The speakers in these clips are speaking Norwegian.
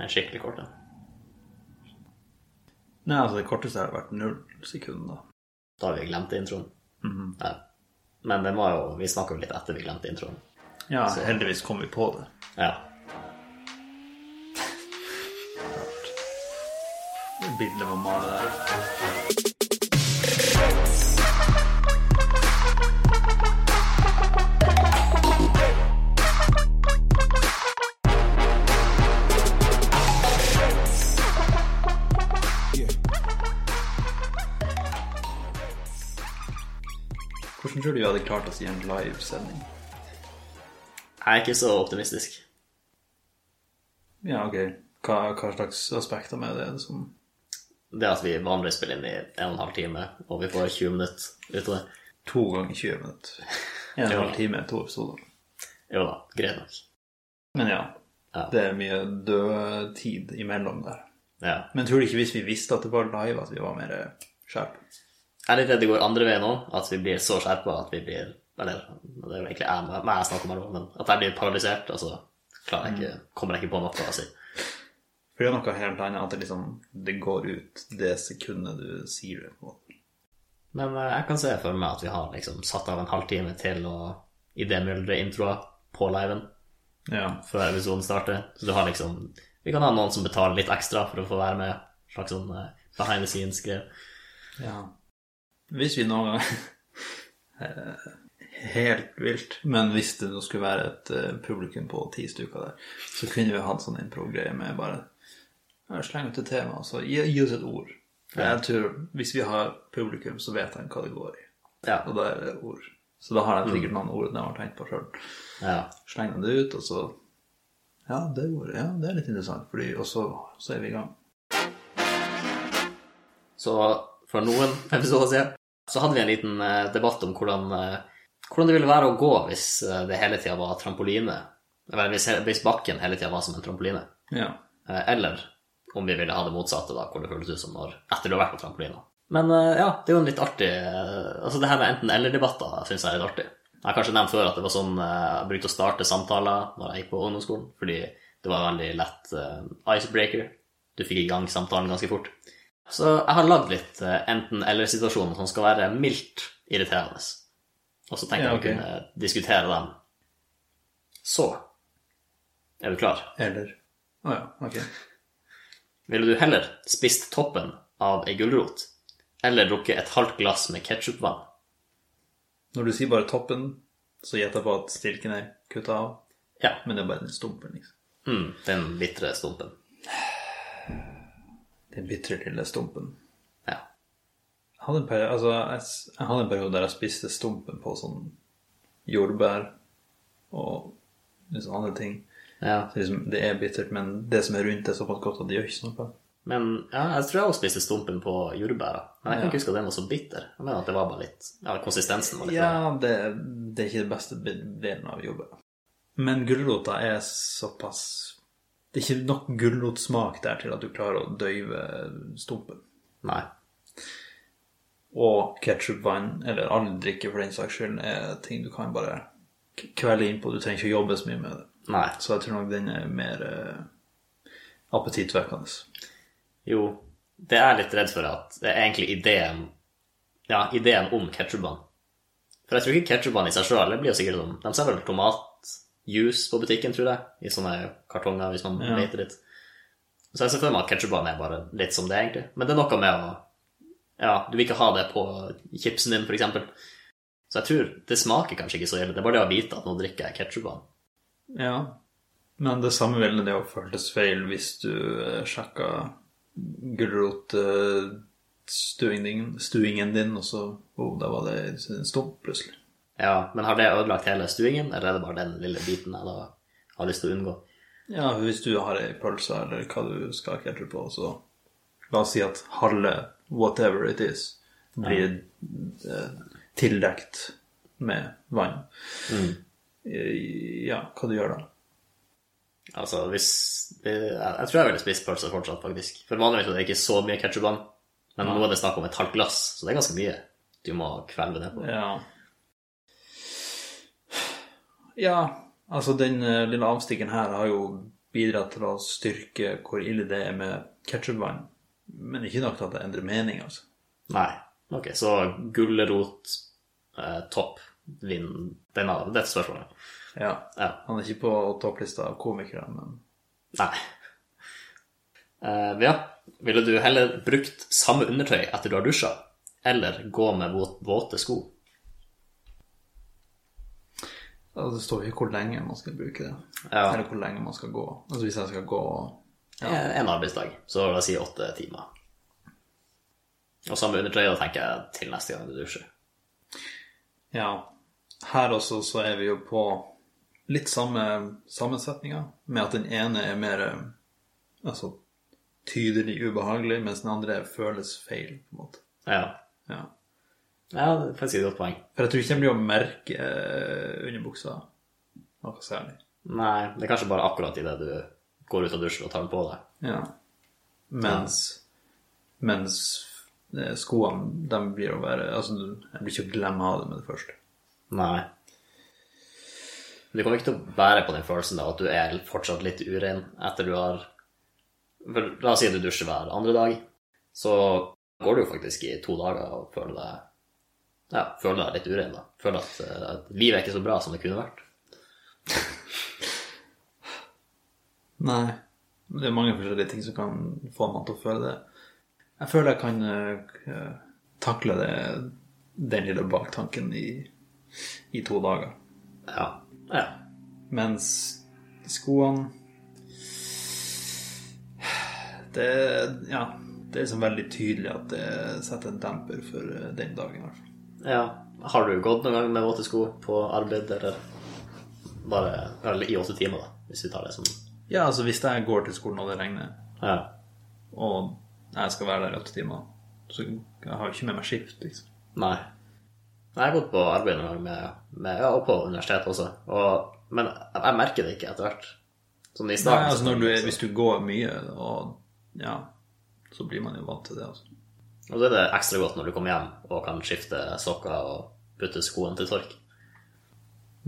En skikkelig kort en. Nei, altså det korteste har vært null sekunder. Da Da har vi glemt introen. Mhm. ja. Men det må jo, vi snakka jo litt etter vi glemte introen. Ja, Så. heldigvis kom vi på det. Ja. Bildet var male der. Hvordan tror du vi hadde klart oss i en livesending? Jeg er ikke så optimistisk. Ja, ok. Hva, hva slags aspekter med det er det som Det at vi vanligvis spiller inn i en og en halv time, og vi får 20 minutter ut av det. To ganger 20 minutter. En og en halv time, to episoder. Jo da, greit nok. Men ja, Ja. det er mye dødtid imellom der. Ja. Men tror du ikke hvis vi visste at det var live, at vi var mer skjerp? Jeg er litt redd det går andre veien òg, at vi blir så skjerpa at vi blir Eller det er jo egentlig jeg, jeg snakker om her men at jeg blir paralysert, og så klarer jeg ikke, kommer jeg ikke på noe å si. For det er noe helt annet at det liksom det går ut det sekundet du sier det. på. Men eh, jeg kan se for meg at vi har liksom satt av en halvtime til å idémyldre introer på liven Ja. før episoden starter. Så du har liksom Vi kan ha noen som betaler litt ekstra for å få være med. Slags sånn eh, behind the scenes-greie. ja. Hvis vi noen gang eh, Helt vilt. Men hvis det skulle være et eh, publikum på ti stykker der, så kunne vi hatt sånn impro-greie med bare Sleng ut et tema, og så gi, gi oss et ord. Jeg tror Hvis vi har publikum, så vet de hva det går i. Ja. Og da er det ord. Så da har de sikkert noen ord de har tenkt på sjøl. ja. Sleng det ut, og så Ja, det ordet. Ja, det er litt interessant. Fordi, og så, så er vi i gang. Så for noen episoder siden så hadde vi en liten eh, debatt om hvordan, eh, hvordan det ville være å gå hvis eh, det hele tida var trampoline. Eller hvis, hvis bakken hele tida var som en trampoline. Ja. Eller om vi ville ha det motsatte, da, hvor det føltes ut som når etter du har vært på trampolina. Men ja, det er jo en litt artig Altså det her med enten-eller-debatter syns jeg er litt artig. Jeg har kanskje nevnt før at det var sånn jeg brukte å starte samtaler når jeg gikk på ungdomsskolen, fordi det var en veldig lett icebreaker. Du fikk i gang samtalen ganske fort. Så jeg har lagd litt eh, enten-eller-situasjoner som skal være mildt irriterende. Og så tenker Ja, jeg å kunne diskutere dem. Så Er du klar? Eller Å ja, ok. Ville du heller spist toppen av ei gulrot eller drukket et halvt glass med ketsjupvann? Når du sier bare toppen, så gjetter jeg på at stilken er kutta av. Ja. Men det er bare den stumpen, liksom. Mm, den bitre stumpen. Den bitre lille stumpen. Ja. Jeg hadde en periode, altså, jeg, jeg hadde en periode der jeg spiste stumpen på sånn jordbær og liksom andre ting. ja. Så liksom, det er bittert, men det som er rundt, er såpass godt at det gjør ikke noe. Men ja, jeg tror jeg også spiste stumpen på jordbæra. Men jeg kan Ja. ikke huske at den var så bitter. Jeg mener at det var bare litt Ja, konsistensen var litt. Ja, det, det er ikke det beste delen av jordbær. Men gulrota er såpass Det er ikke nok gulrotsmak der til at du klarer å døyve stumpen. Nei. Og ketsjupvann, eller all drikke for den saks skyld, er ting du kan bare kvelde innpå. Du trenger ikke å jobbe så mye med det. Nei. Så jeg tror nok den er mer eh, appetittvekkende. Jo, det er jeg litt redd for at det er egentlig ideen Ja, ideen om ketsjupvann. For jeg tror ikke ketsjupvann i seg sjøl blir jo sikkert sånn De ser vel tomatjuice på butikken, tror jeg, i sånne kartonger hvis man Ja. leter litt. Så jeg ser for meg at ketsjupvann er bare litt som det, egentlig. Men det er noe med å Ja, du vil ikke ha det på chipsen din, f.eks. Så jeg tror det smaker kanskje ikke så ille. Det er bare det å vite at nå drikker jeg ketsjupvann. Ja. Men det samme ville det jo føltes feil hvis du eh, sjekka gulrotstuingen stuingen din, og så oh, da var det en stump plutselig. Ja, Men har det ødelagt hele stuingen, eller er det bare den lille biten jeg da har lyst til å unngå? Ja, hvis du har ei pølse eller hva du skal ha på, så la oss si at halve whatever it is blir ja. tildekt med vann. Mm. Ja, hva du gjør da? Altså, hvis jeg, tror jeg ville spist pølse fortsatt, faktisk. For vanligvis er det ikke så mye ketsjupvann. Men nå er det snakk om et halvt glass, så det er ganske mye du må kvelve det på. Ja. Ja, altså den eh, lille avstikken her har jo bidratt til å styrke hvor ille det er med ketsjupvann. Men ikke nok til at det endrer mening, altså. Nei. Ok, så gulrot, eh, topp, vinner denne, dette spørsmålet. Ja. Ja. Han er ikke på topplista av komikere, men Nei. Uh, ja, ville du heller brukt samme undertøy etter du har dusja, eller gå med våte sko? Altså, det står ikke hvor lenge man skal bruke det. Ja. Eller hvor lenge man skal gå. Altså hvis jeg skal gå ja. En arbeidsdag, så la oss si åtte timer. Og samme undertøy, da tenker jeg til neste gang du dusjer. Ja. Her også så er vi jo på litt samme sammensetninger, med at den ene er mer eh, altså, tydelig ubehagelig, mens den andre føles feil, på en måte. Ja. Ja. Ja, det er faktisk et godt poeng. For jeg tror ikke de blir å merke eh, under buksa noe særlig. Nei, det er kanskje bare akkurat idet du går ut av dusjen og tar den på deg. Ja. Mens, mens eh, skoene, de blir å være Altså, jeg blir ikke å glemme av det med det første. Nei. Du kommer ikke til å bære på den følelsen da, at du er fortsatt litt urein etter du har for, La oss si at du dusjer hver andre dag, så går du jo faktisk i to dager og føler deg ja, føler deg litt urein. da. Føler at, eh, at livet er ikke så bra som det kunne vært. Nei. Det er mange forskjellige ting som kan få meg til å føle det. Jeg føler jeg kan uh, takle det, den lille baktanken i, i to dager. Ja. ja. Mens skoene Det Ja, det er liksom veldig tydelig at det setter en demper for eh, den dagen, i hvert fall. Ja. Har du gått noen gang med våte sko på arbeid, eller bare eller i åtte timer, da, hvis vi tar det som Ja, altså hvis jeg går til skolen og det regner, Ja. og jeg skal være der i åtte timer, så jeg har jeg ikke med meg skift, liksom. Nei. Jeg har gått på arbeid noen gang med, med Ja, og på universitetet også. Og, men jeg, jeg merker det ikke etter hvert. Sånn i Nei, altså du hvis du går mye, og ja, så blir man jo vant til det, altså. Og så er det ekstra godt når du kommer hjem og kan skifte sokker og putte skoene til tørk.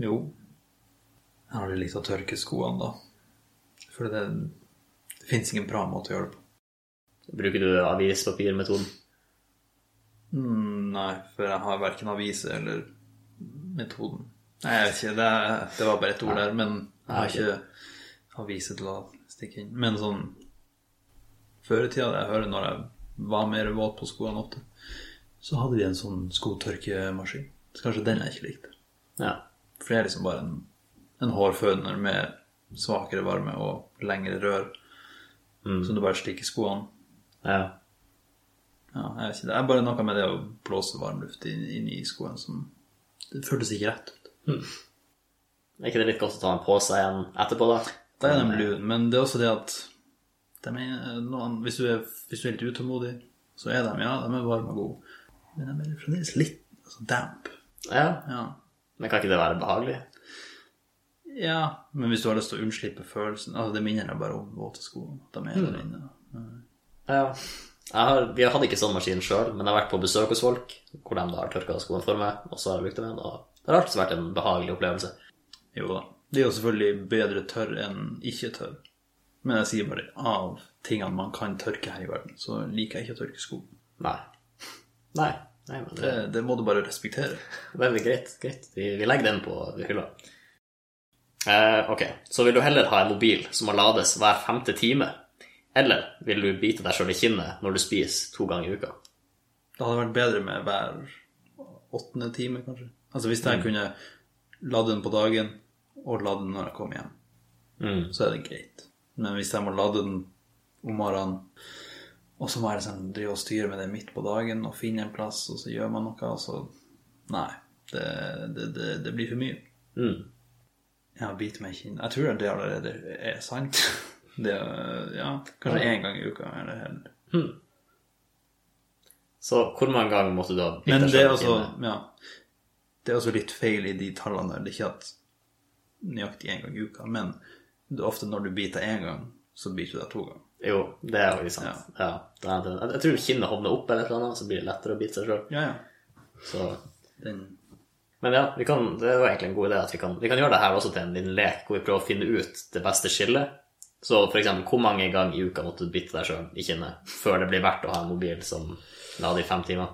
Jo. Jeg har litt å tørke skoene, da. For det, det fins ingen bra måte å gjøre det på. Bruker du avispapirmetoden? Mm, nei, for jeg har verken avise eller metoden. Nei, jeg vet ikke, det, det var bare et ord der, men jeg har ikke avise til å stikke inn. Men sånn Før i tida, jeg hører når jeg var mer våt på skoene ofte, så hadde vi en sånn skotørkemaskin. Så kanskje den jeg ikke likte. Ja. For det er liksom bare en, en hårføner med svakere varme og lengre rør. Så du bare stikker skoene. ja. Ja, jeg vet ikke, Det er bare noe med det å blåse varmluft inn, inn i skoene som Det føltes ikke rett ut. Er ikke det litt godt å ta den på seg igjen etterpå, da? Det er den lune, men det er også det at de er noen, hvis, du er, hvis du er litt utålmodig, så er de ja, de er varme og gode. Men de er fremdeles litt altså, damp. Ja. Ja. Men kan ikke det være behagelig? ja, men hvis du har lyst til å unnslippe følelsen altså Det minner deg bare om våte sko. De er der inne. Ja. Jeg har, vi hadde ikke sånn maskin sjøl, men jeg har vært på besøk hos folk hvor de da har tørka skoene for meg, og så har jeg brukt dem igjen. Og det har alltid vært en behagelig opplevelse. Jo da. Det er jo selvfølgelig bedre tørr enn ikke tørr. Men jeg sier bare av tingene man kan tørke her i verden, så liker jeg ikke å tørke sko. Nei. Nei. Nei, men det, Det, det må du bare respektere. er greit. greit. Vi, vi legger den på hylla. Eh, ok, så vil du heller ha en mobil som må lades hver femte time, eller vil du bite deg sjøl i kinnet når du spiser to ganger i uka? Det hadde vært bedre med hver åttende time, kanskje. Altså hvis jeg kunne lade den på dagen og lade den når jeg kom hjem, Mm. så er det greit. Men hvis jeg må lade den om morgenen, og så må jeg liksom drive og styre med det midt på dagen og finne en plass, og så gjør man noe, og så Nei. Det, det, det, det blir for mye. Mm. Ja, bite meg i kinnet. Jeg tror det allerede er sant. Det, ja, kanskje én gang i uka. Eller heller. Så hvor mange ganger måtte du ha bitt deg det er i kinnet? ja, Det er også litt feil i de tallene. Det er ikke at nøyaktig én gang i uka, men ofte når du biter én gang, så biter du deg to ganger. Jo, det er faktisk sant. Ja. det er, det. Jeg tror kinnet hovner opp, eller noe, så blir det lettere å bite seg sjøl. Ja, ja. Så Den, Men ja, vi kan, det var egentlig en god idé at vi kan, vi kan gjøre det her også til en liten lek hvor vi prøver å finne ut det beste skillet. Så eksempel, hvor mange ganger i uka måtte du bite deg sjøl i kinnet før det blir verdt å ha en mobil som lader i fem timer?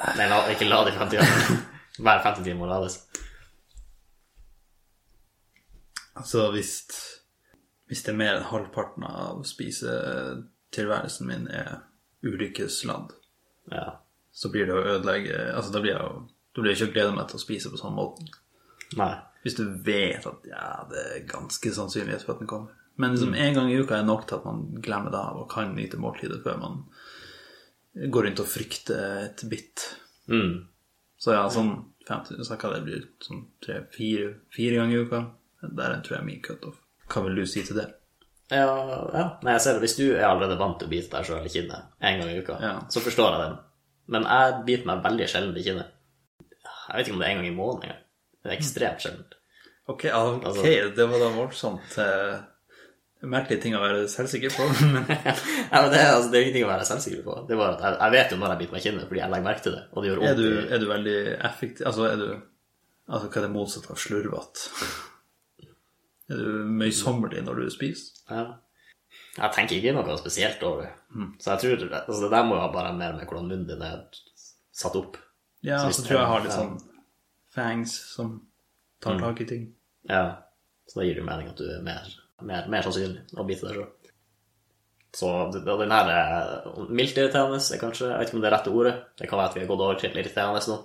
Nei, la, ikke lader i fem timer. Hver femte time må lades. Altså hvis, hvis det er mer enn halvparten av spisetilværelsen min er ulykkesland, Ja. så blir det å ødelegge Altså da blir jeg jo da blir jeg ikke å glede meg til å spise på sånn måte. Nei. Hvis du vet at ja, det er ganske sannsynlighet for at den kommer. Men liksom en gang i uka er nok til at man glemmer det av og kan nyte måltidet før man går rundt og frykter et bitt. Mm. Så ja, sånn 50, så hva det blir sånn tre, fire, fire ganger i uka. Der tror jeg min cutoff. Hva vil du si til det? Ja, ja. Nei, jeg ser det. Hvis du er allerede vant til å bite deg sjøl i kinnet en gang i uka, Ja. så forstår jeg den. Men jeg biter meg veldig sjelden i kinnet. Jeg vet ikke om det er en gang i måneden engang. Det er ekstremt sjeldent. Ok, ah, ok, Altså- det var da voldsomt eh, merkelige ting å være selvsikker på. Men Ja, men det, er- altså, det er ingenting å være selvsikker på. Det er bare at jeg, jeg vet jo når jeg biter meg i kinnet, fordi jeg legger merke til det. Og det gjør er vondt. du, er du veldig effektiv Altså, er du Altså, hva er det motsatte av slurvete? Er du møysommelig når du spiser? Ja. Jeg tenker ikke noe spesielt over det. Mm. Så jeg tror altså, det der må jo ha bare mer med hvordan munnen din er satt opp. Ja, Så så tror jeg jeg har litt sånn fangs som tar Mm. tak i ting. Ja. Så da gir det jo mening at du er mer, mer, mer sannsynlig å bite deg sjøl. Så den her eh, mildt irriterende er kanskje Jeg vet ikke om det er rette ordet. Det kan være at vi har gått over til irriterende nå.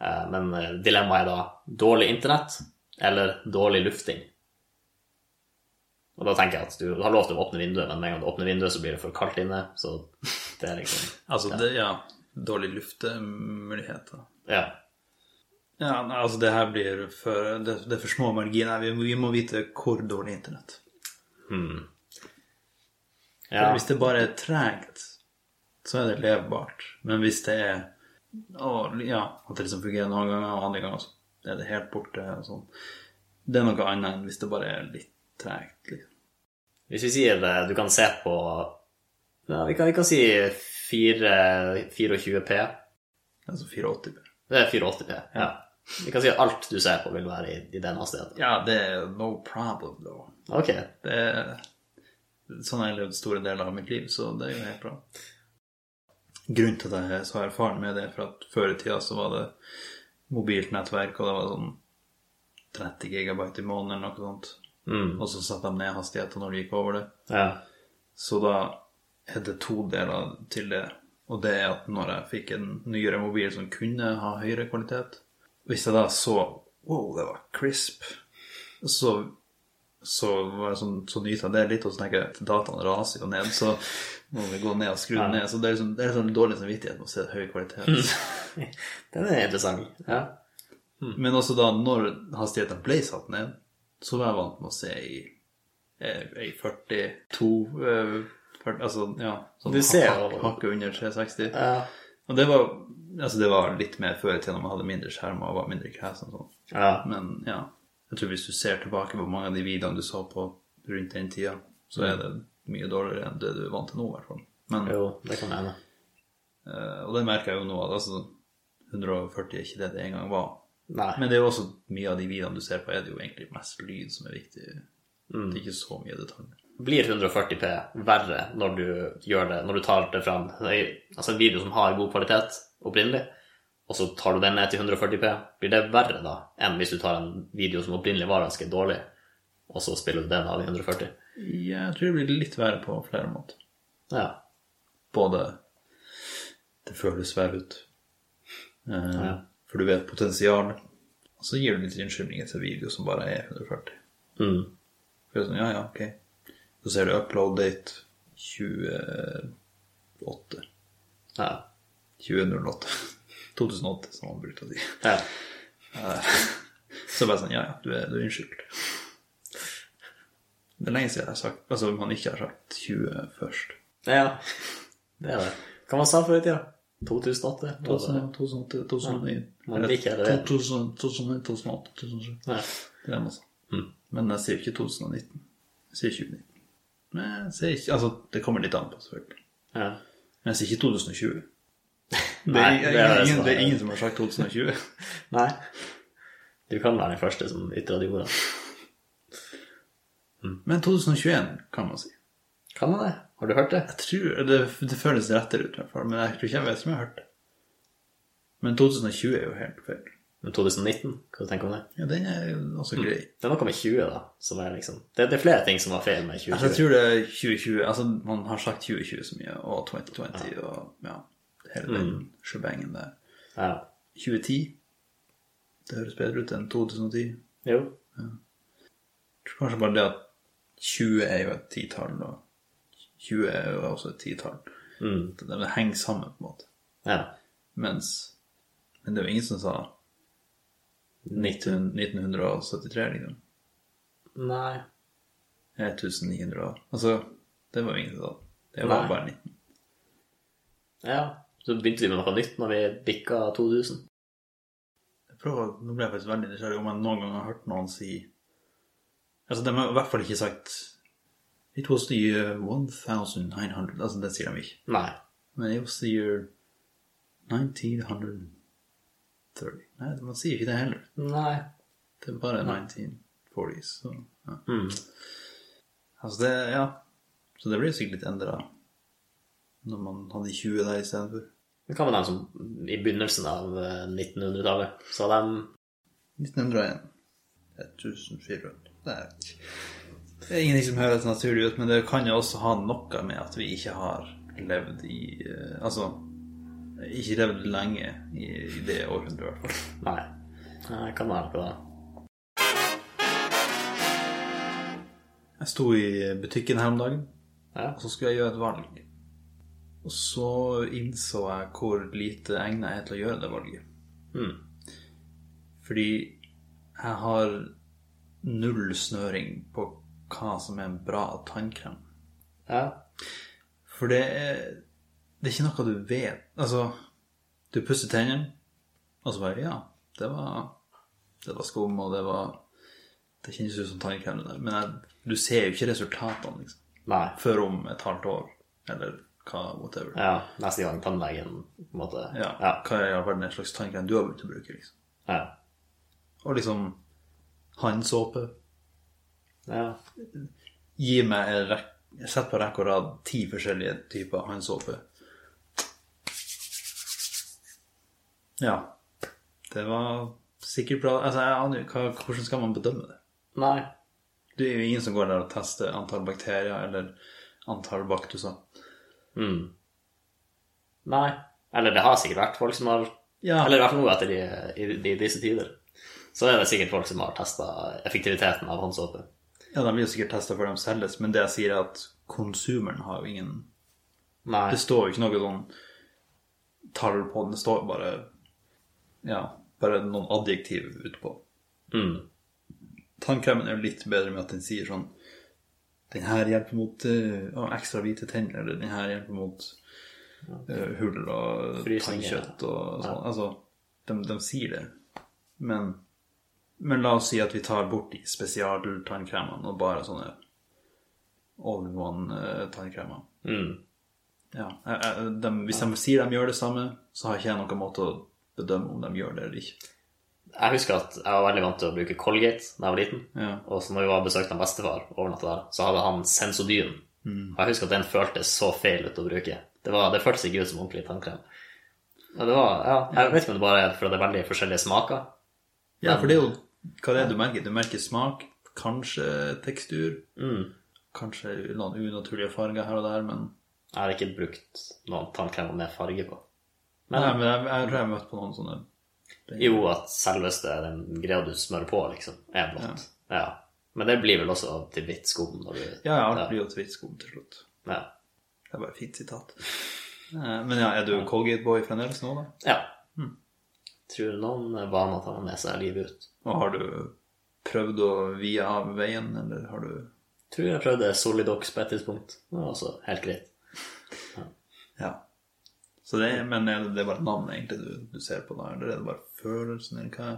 Eh, Men eh, dilemmaet er da dårlig internett eller dårlig lufting. Og da tenker jeg at du har lov til å åpne vinduet, men med en gang du åpner vinduet, så blir det for kaldt inne. Så det er liksom Altså, det, ja, dårlig luftemuligheter. Ja. Ja, altså det her blir for Det, det er for små marginer. Vi, vi må vite hvor dårlig internett. Hmm. Ja. Hvis det bare er tregt, så er det levbart. Men hvis det er å, Ja, at det liksom fungerer noen ganger, og andre ganger så er det helt borte. og sånn. Det er noe annet enn hvis det bare er litt tregt. Liksom. Hvis vi sier det, du kan se på ja, vi, kan, vi kan si 4, 24P. Altså 480P. Det er 480P. Ja. Vi kan si at alt du ser på, vil være i, i den hastigheten. Ja, det er no problem, da. Ok. Det er Sånn har jeg levd store deler av mitt liv, så det er jo helt bra. Grunnen til at jeg er så erfaren med det, er for at før i tida så var det mobilt nettverk, og det var sånn 30 gigabyte i måneden eller noe sånt. Mm. Og så satte de ned hastigheten når de gikk over det. Ja. Så da er det to deler til det. Og det er at når jeg fikk en nyere mobil som kunne ha høyere kvalitet Hvis jeg da så Wow, det var crisp. Så, så var jeg sånn, så nyta det litt, og så tenker jeg at dataen raser jo ned, så må vi gå ned og skru den ned. Så det er, liksom, det er sånn dårlig samvittighet med å se høy kvalitet. Den er interessant. Ja. Men også da når hastigheten ble satt ned, så var jeg vant med å se i, eh, i 42 eh, 40, Altså, ja. Sånn Du ser hak- hakket under 360. Ja. Og det var, altså det var litt mer før i tida når man hadde mindre skjermer og var mindre kresen. Sånn. ja. Men ja, jeg tror hvis du ser tilbake på mange av de videoene du så på rundt den tida, så er det mye dårligere enn det du er vant til nå, i hvert fall. Men, Jo, det kan hende. Uh, og det merker jeg jo nå, at altså, 140 er ikke det det en gang var. Nei. Men det er jo også mye av de videoene du ser på, er det jo egentlig mest lyd som er viktig. Mm. Det er ikke så mye detaljer. Blir 140P verre når du gjør det, når du tar det fram Altså en video som har god kvalitet opprinnelig, og så tar du den ned til 140P, blir det verre da enn hvis du tar en video som opprinnelig var ganske dårlig, og så spiller du den av i 140? Ja, jeg tror det blir litt verre på flere måter. Ja. Både det føles verre ut, Uh, Ja. For du vet potensial, og så gir du litt unnskyldninger til video som bare er 140. Mm. For det er sånn, ja, ja, ok. Så ser du upload date 28. Ja. 2008. 2008, som man brukte å si. ja. Så bare sånn, ja, ja, du er, du er unnskyldt. Det er lenge siden jeg har sagt, altså man ikke har sagt 20 først. Ja, det er det. Hva man sa før i tida? 2008? 2008, 2008, 2009. Man liker det. 2000, 2008, 2007. Ja. Det er masse. Mm. Men jeg sier ikke 2019. Jeg sier 2019. Men jeg sier ikke, altså det kommer litt an på selvfølgelig. Ja. Men jeg sier ikke 2020. Det Nei, er, det er ingen, det er ingen som har sagt 2020. Nei. Du kan være den første som ytrer de ordene. Men 2021, kan man si. Kan man det? Har du hørt det? Jeg tror, det, det føles rettere ut, i hvert fall. Men jeg, tror ikke, jeg vet om jeg har hørt det. Men 2020 er jo helt feil. Men 2019? Hva du tenker du om det? Ja, den er også grei. Det er noe med 20, da. Som er liksom Det, det er flere ting som var feil med 2020. Altså, jeg tror det er 2020 Altså, man har sagt 2020 så mye, og 2020 og ja, hele den shebangen der. Ja. 2010 Det høres bedre ut enn 2010. Jo. Jeg tror kanskje bare det at 20 er jo et titall, og 20 er jo også et titall. Mm. Det, henger sammen, på en måte. Ja. Mens Men det er jo ingen som sa 19, 1973, liksom. Nei. 1900 år. Altså, det var jo ingen som sa. Det var Nei. bare 19. Ja. Så begynte vi med noe nytt når vi bikka 2000. Jeg prøver, nå ble jeg faktisk veldig nysgjerrig om jeg noen gang har hørt noen si Altså, de har i hvert fall ikke sagt It was the year 1900 Altså, det sier de ikke. Nei. Men it was the year 1930 Nei, man sier ikke det heller. Nei. Det er bare 1940s. Så, ja. Mm. Altså, det Ja. Så det blir sikkert litt endra når man hadde 20 der istedenfor. Det kan være dem som i begynnelsen av eh, 1900-tallet, sa de 1901. 1400. Det er, det er ingenting som høres naturlig ut, men det kan jo også ha noe med at vi ikke har levd i eh, Altså ikke levd lenge i, i det århundret, i hvert fall. Nei. Det kan være noe da. Jeg sto i butikken her om dagen, Ja. og så skulle jeg gjøre et valg. Og så innså jeg hvor lite egnet jeg er til å gjøre det valget. Mm. Fordi jeg har null snøring på hva som er en bra tannkrem. Ja. For det er, det er ikke noe du vet. Altså, du pusser tennene, og så bare Ja, det var, det var skum, og det var Det kjennes ut som tannkrem, det der. Men jeg, du ser jo ikke resultatene liksom, Nei. før om et halvt år, eller hva, whatever. Ja. Neste gang tannlegen på en måte Ja, Ja. Hva er i all verden en slags tannkrem du har begynt å bruke, liksom. Ja. Og liksom Håndsåpe. Ja. Gi meg Sett på rekke og rad ti forskjellige typer håndsåpe. Ja. Det var sikkert bra. Altså, jeg aner jo Hvordan skal man bedømme det? Nei. Det er jo ingen som går der og tester antall bakterier eller antall baktuser. Mm. Nei. Eller det har sikkert vært folk som har Ja. Eller i hvert fall nå etter de, i, i disse tider. Så er det sikkert folk som har testa effektiviteten av håndsåpe. Ja, de blir jo sikkert testa før de selges, men det jeg sier, er at konsumeren har jo ingen Nei. Det står jo ikke noe sånn tall på den. Det står bare Ja, bare noen adjektiv utpå. Mm. Tannkremen er jo litt bedre med at den sier sånn Den her hjelper mot uh, ekstra hvite tenner, eller den her hjelper mot uh, hull og tannkjøtt og sånn. Altså, de, de sier det. Men, men la oss si at vi tar bort de spesialtannkremene og bare sånne all-in-one-tannkremer. Mm. Ja, de, hvis de sier de gjør det samme, så har ikke jeg noen måte å bedømme om de gjør det eller ikke. Jeg husker at jeg var veldig vant til å bruke Colgate da jeg var liten. Ja. Og så når vi var besøkte en bestefar overnatta der, så hadde han Sensodyne. Og jeg husker at den føltes så feil ut å bruke. Det, var, det føltes ikke ut som ordentlig tannkrem. Og det var, ja, Jeg vet ikke om det bare er fordi det er veldig forskjellige smaker. Ja, for det er jo hva det er du merker. Du merker smak, kanskje tekstur, Mm. kanskje noen unaturlige farger her og der, men Jeg har ikke brukt noen tannkrem med farge på. Nei, Men men jeg, jeg tror jeg har møtt på noen sånne jo, at selveste den greia du smører på, liksom, er blått. Ja. Men det blir vel også til hvitt skum du Ja, ja, alt blir jo til hvitt skum til slutt. Ja. Det er bare et fint sitat. Eh, Men ja, er du Colgate-boy fremdeles nå, da? ja. Tror noen er vane å ta med seg livet ut. Og har du prøvd å vie av veien, eller har du Tror jeg prøvde Solidox på et tidspunkt. Det var også helt greit. Ja. Så det, men er det, det er bare navnet egentlig du, du ser på da, eller er det bare følelsen, eller hva?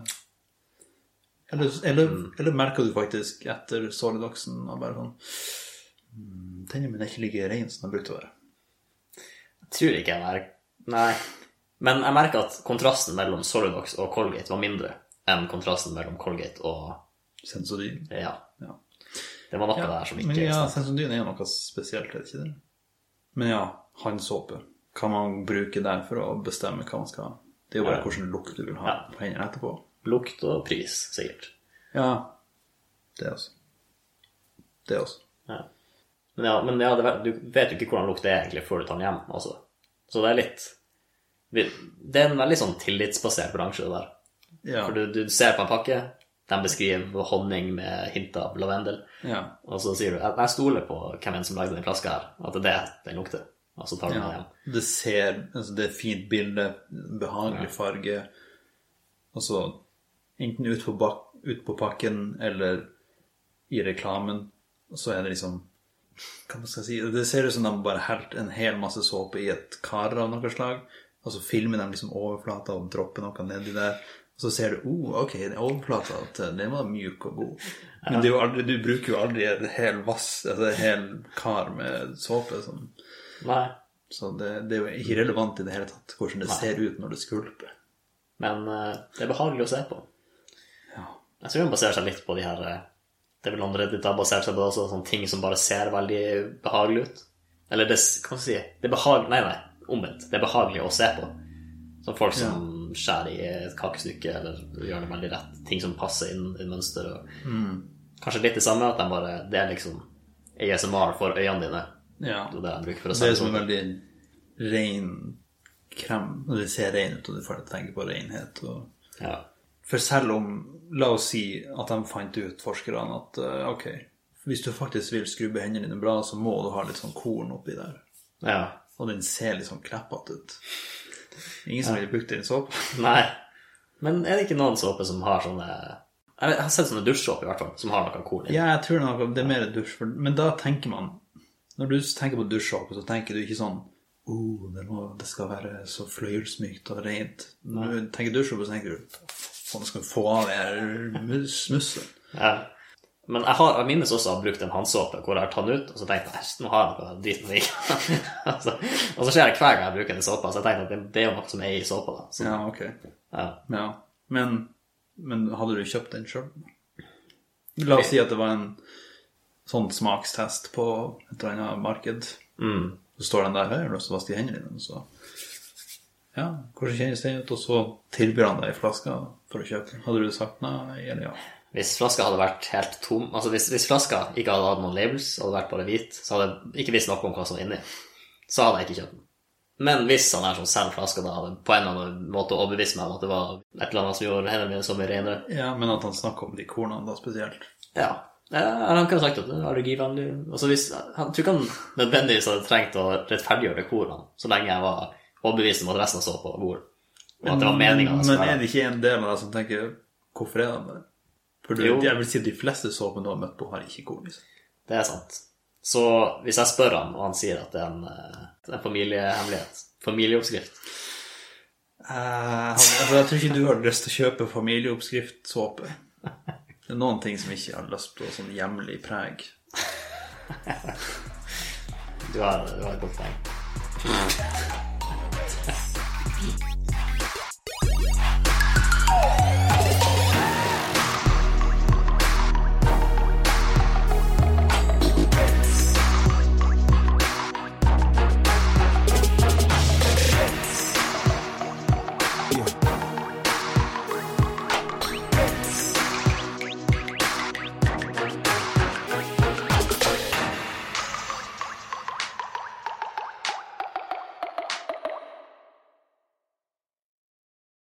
Eller, eller, eller merker du faktisk etter Solidoxen og bare sånn mm, Tennene mine er ikke like reine som de brukte å være. Jeg tror ikke jeg merker Nei. Men jeg merker at kontrasten mellom Solidox og Colgate var mindre enn kontrasten mellom Colgate og Sensodyne. Ja. Ja. Det var noe Ja, der som ikke men ja, sensodyn Sensodyne er noe spesielt, er det ikke det? Men ja, håndsåpe. Kan man bruke der for å bestemme hva man skal ha? Det er jo bare Ja. hvilken lukt du vil ha på hendene etterpå. Lukt og pris, sikkert. Ja, det også. Det også. Ja. Men ja, men ja det, du vet jo ikke hvordan lukt det er egentlig før du tar den hjem også. Så det er litt Det er en veldig sånn tillitsbasert bransje, det der. Ja. For du, du ser på en pakke, de beskriver honning med hint av lavendel, ja. og så sier du jeg stoler på hvem enn som lagde den flaska her, at det er det den lukter. Og så tar du den hjem. Det ser altså Det er fint bilde, behagelig farge. Og så enten ut på, bak, ut på pakken eller i reklamen, så er det liksom Hva man skal si Det ser ut som de bare helt en hel masse såpe i et kar av noe slag. Og så filmer de liksom overflata og dropper noe nedi der. Og så ser du oh, ok, den overflata til den var mjuk og god. Men det aldri, du bruker jo aldri en hel vass, altså en hel kar med såpe. Sånn. Nei. så det, det er jo ikke relevant i det hele tatt hvordan det ser ut når det skvulper. Men uh, det er behagelig å se på. Ja. Jeg tror den baserer seg litt på de her eh, Det er vel andre Reddit har basert seg på også, sånne ting som bare ser veldig behagelig ut. Eller det Hva skal jeg si? Det er behagelig Nei, nei, omvendt. Det er behagelig å se på. Som folk som skjærer i et kakestykke eller gjør det veldig rett. Ting som passer inn i mønster. Og... Kanskje litt det samme, at de bare Det er liksom ASMR for øynene dine. ja. Det er det for å se Det er som en veldig ren krem. Når det ser ren ut, og du får deg til å tenke på renhet. Og... Ja. For selv om La oss si at de fant ut, forskerne, at eh, ok, hvis du faktisk vil skrubbe hendene dine bra, så må du ha litt sånn korn oppi der. ja. Og den ser litt sånn kleppete ut. Ingen som ville brukt den i såpe. Nei. Men er det ikke noen såpe som har sånne Jeg har sett sånne dusjsåper, i hvert fall, som har noe korn i. Ja, jeg tror noe, det er mer dusj. Men da tenker man Når du tenker på dusjsåpe, så tenker du ikke sånn oh, det, må, det skal være så fløyelsmykt og rent. Når du tenker dusjsåpe, så tenker du faen, skal du få av det her mus- smusset. Ja. Men jeg, har, jeg minnes også å ha brukt en handsåpe hvor jeg har tatt den ut, og så tenkte jeg nå har jeg noe dritt det altså, Og så skjer det hver gang jeg bruker den såpa, så jeg tenkte at det, det er jo noe som er i såpa. da. Så, Ja, ok. ja. Ja. Men, men hadde du kjøpt den sjøl? La oss si at det var en sånn smakstest på et eller annet marked. Mm. Så står den der, høyere, og så vasker hendene dine? Og så, ja, hvordan kjennes det ut? Og så tilbyr han deg ei flaske for å kjøpe. den. Hadde du sagt nei, eller ja? Hvis flaska hadde vært helt tom Altså hvis, hvis flaska ikke hadde hatt noen labels, hadde vært bare hvit, så hadde jeg ikke visst noe om hva som var inni, så hadde jeg ikke kjøpt den. Men hvis han er som selger flaska, da hadde på en eller annen måte overbevist meg om at det var et eller annet som gjorde hendene mine så mye renere Ja, men at han snakker om de kornene da spesielt. Ja. han kunne sagt at det er allergivennlig. Altså hvis, han tror ikke han nødvendigvis hadde trengt å rettferdiggjøre kornene, så lenge jeg var overbevist om at resten så på bordet. Og at det var meninga. Men er det ikke en del av deg som tenker hvorfor er han det? For du, jeg vil si de fleste såpene du har møtt på, har ikke korn i. Det er sant. Så hvis jeg spør han, og han sier at det er en, eh, en familiehemmelighet, familieoppskrift Eh, altså, jeg tror ikke du har lyst til å kjøpe familieoppskriftsåpe. Det er noen ting som ikke har lyst på sånn hjemlig preg. Du har, du har et godt poeng.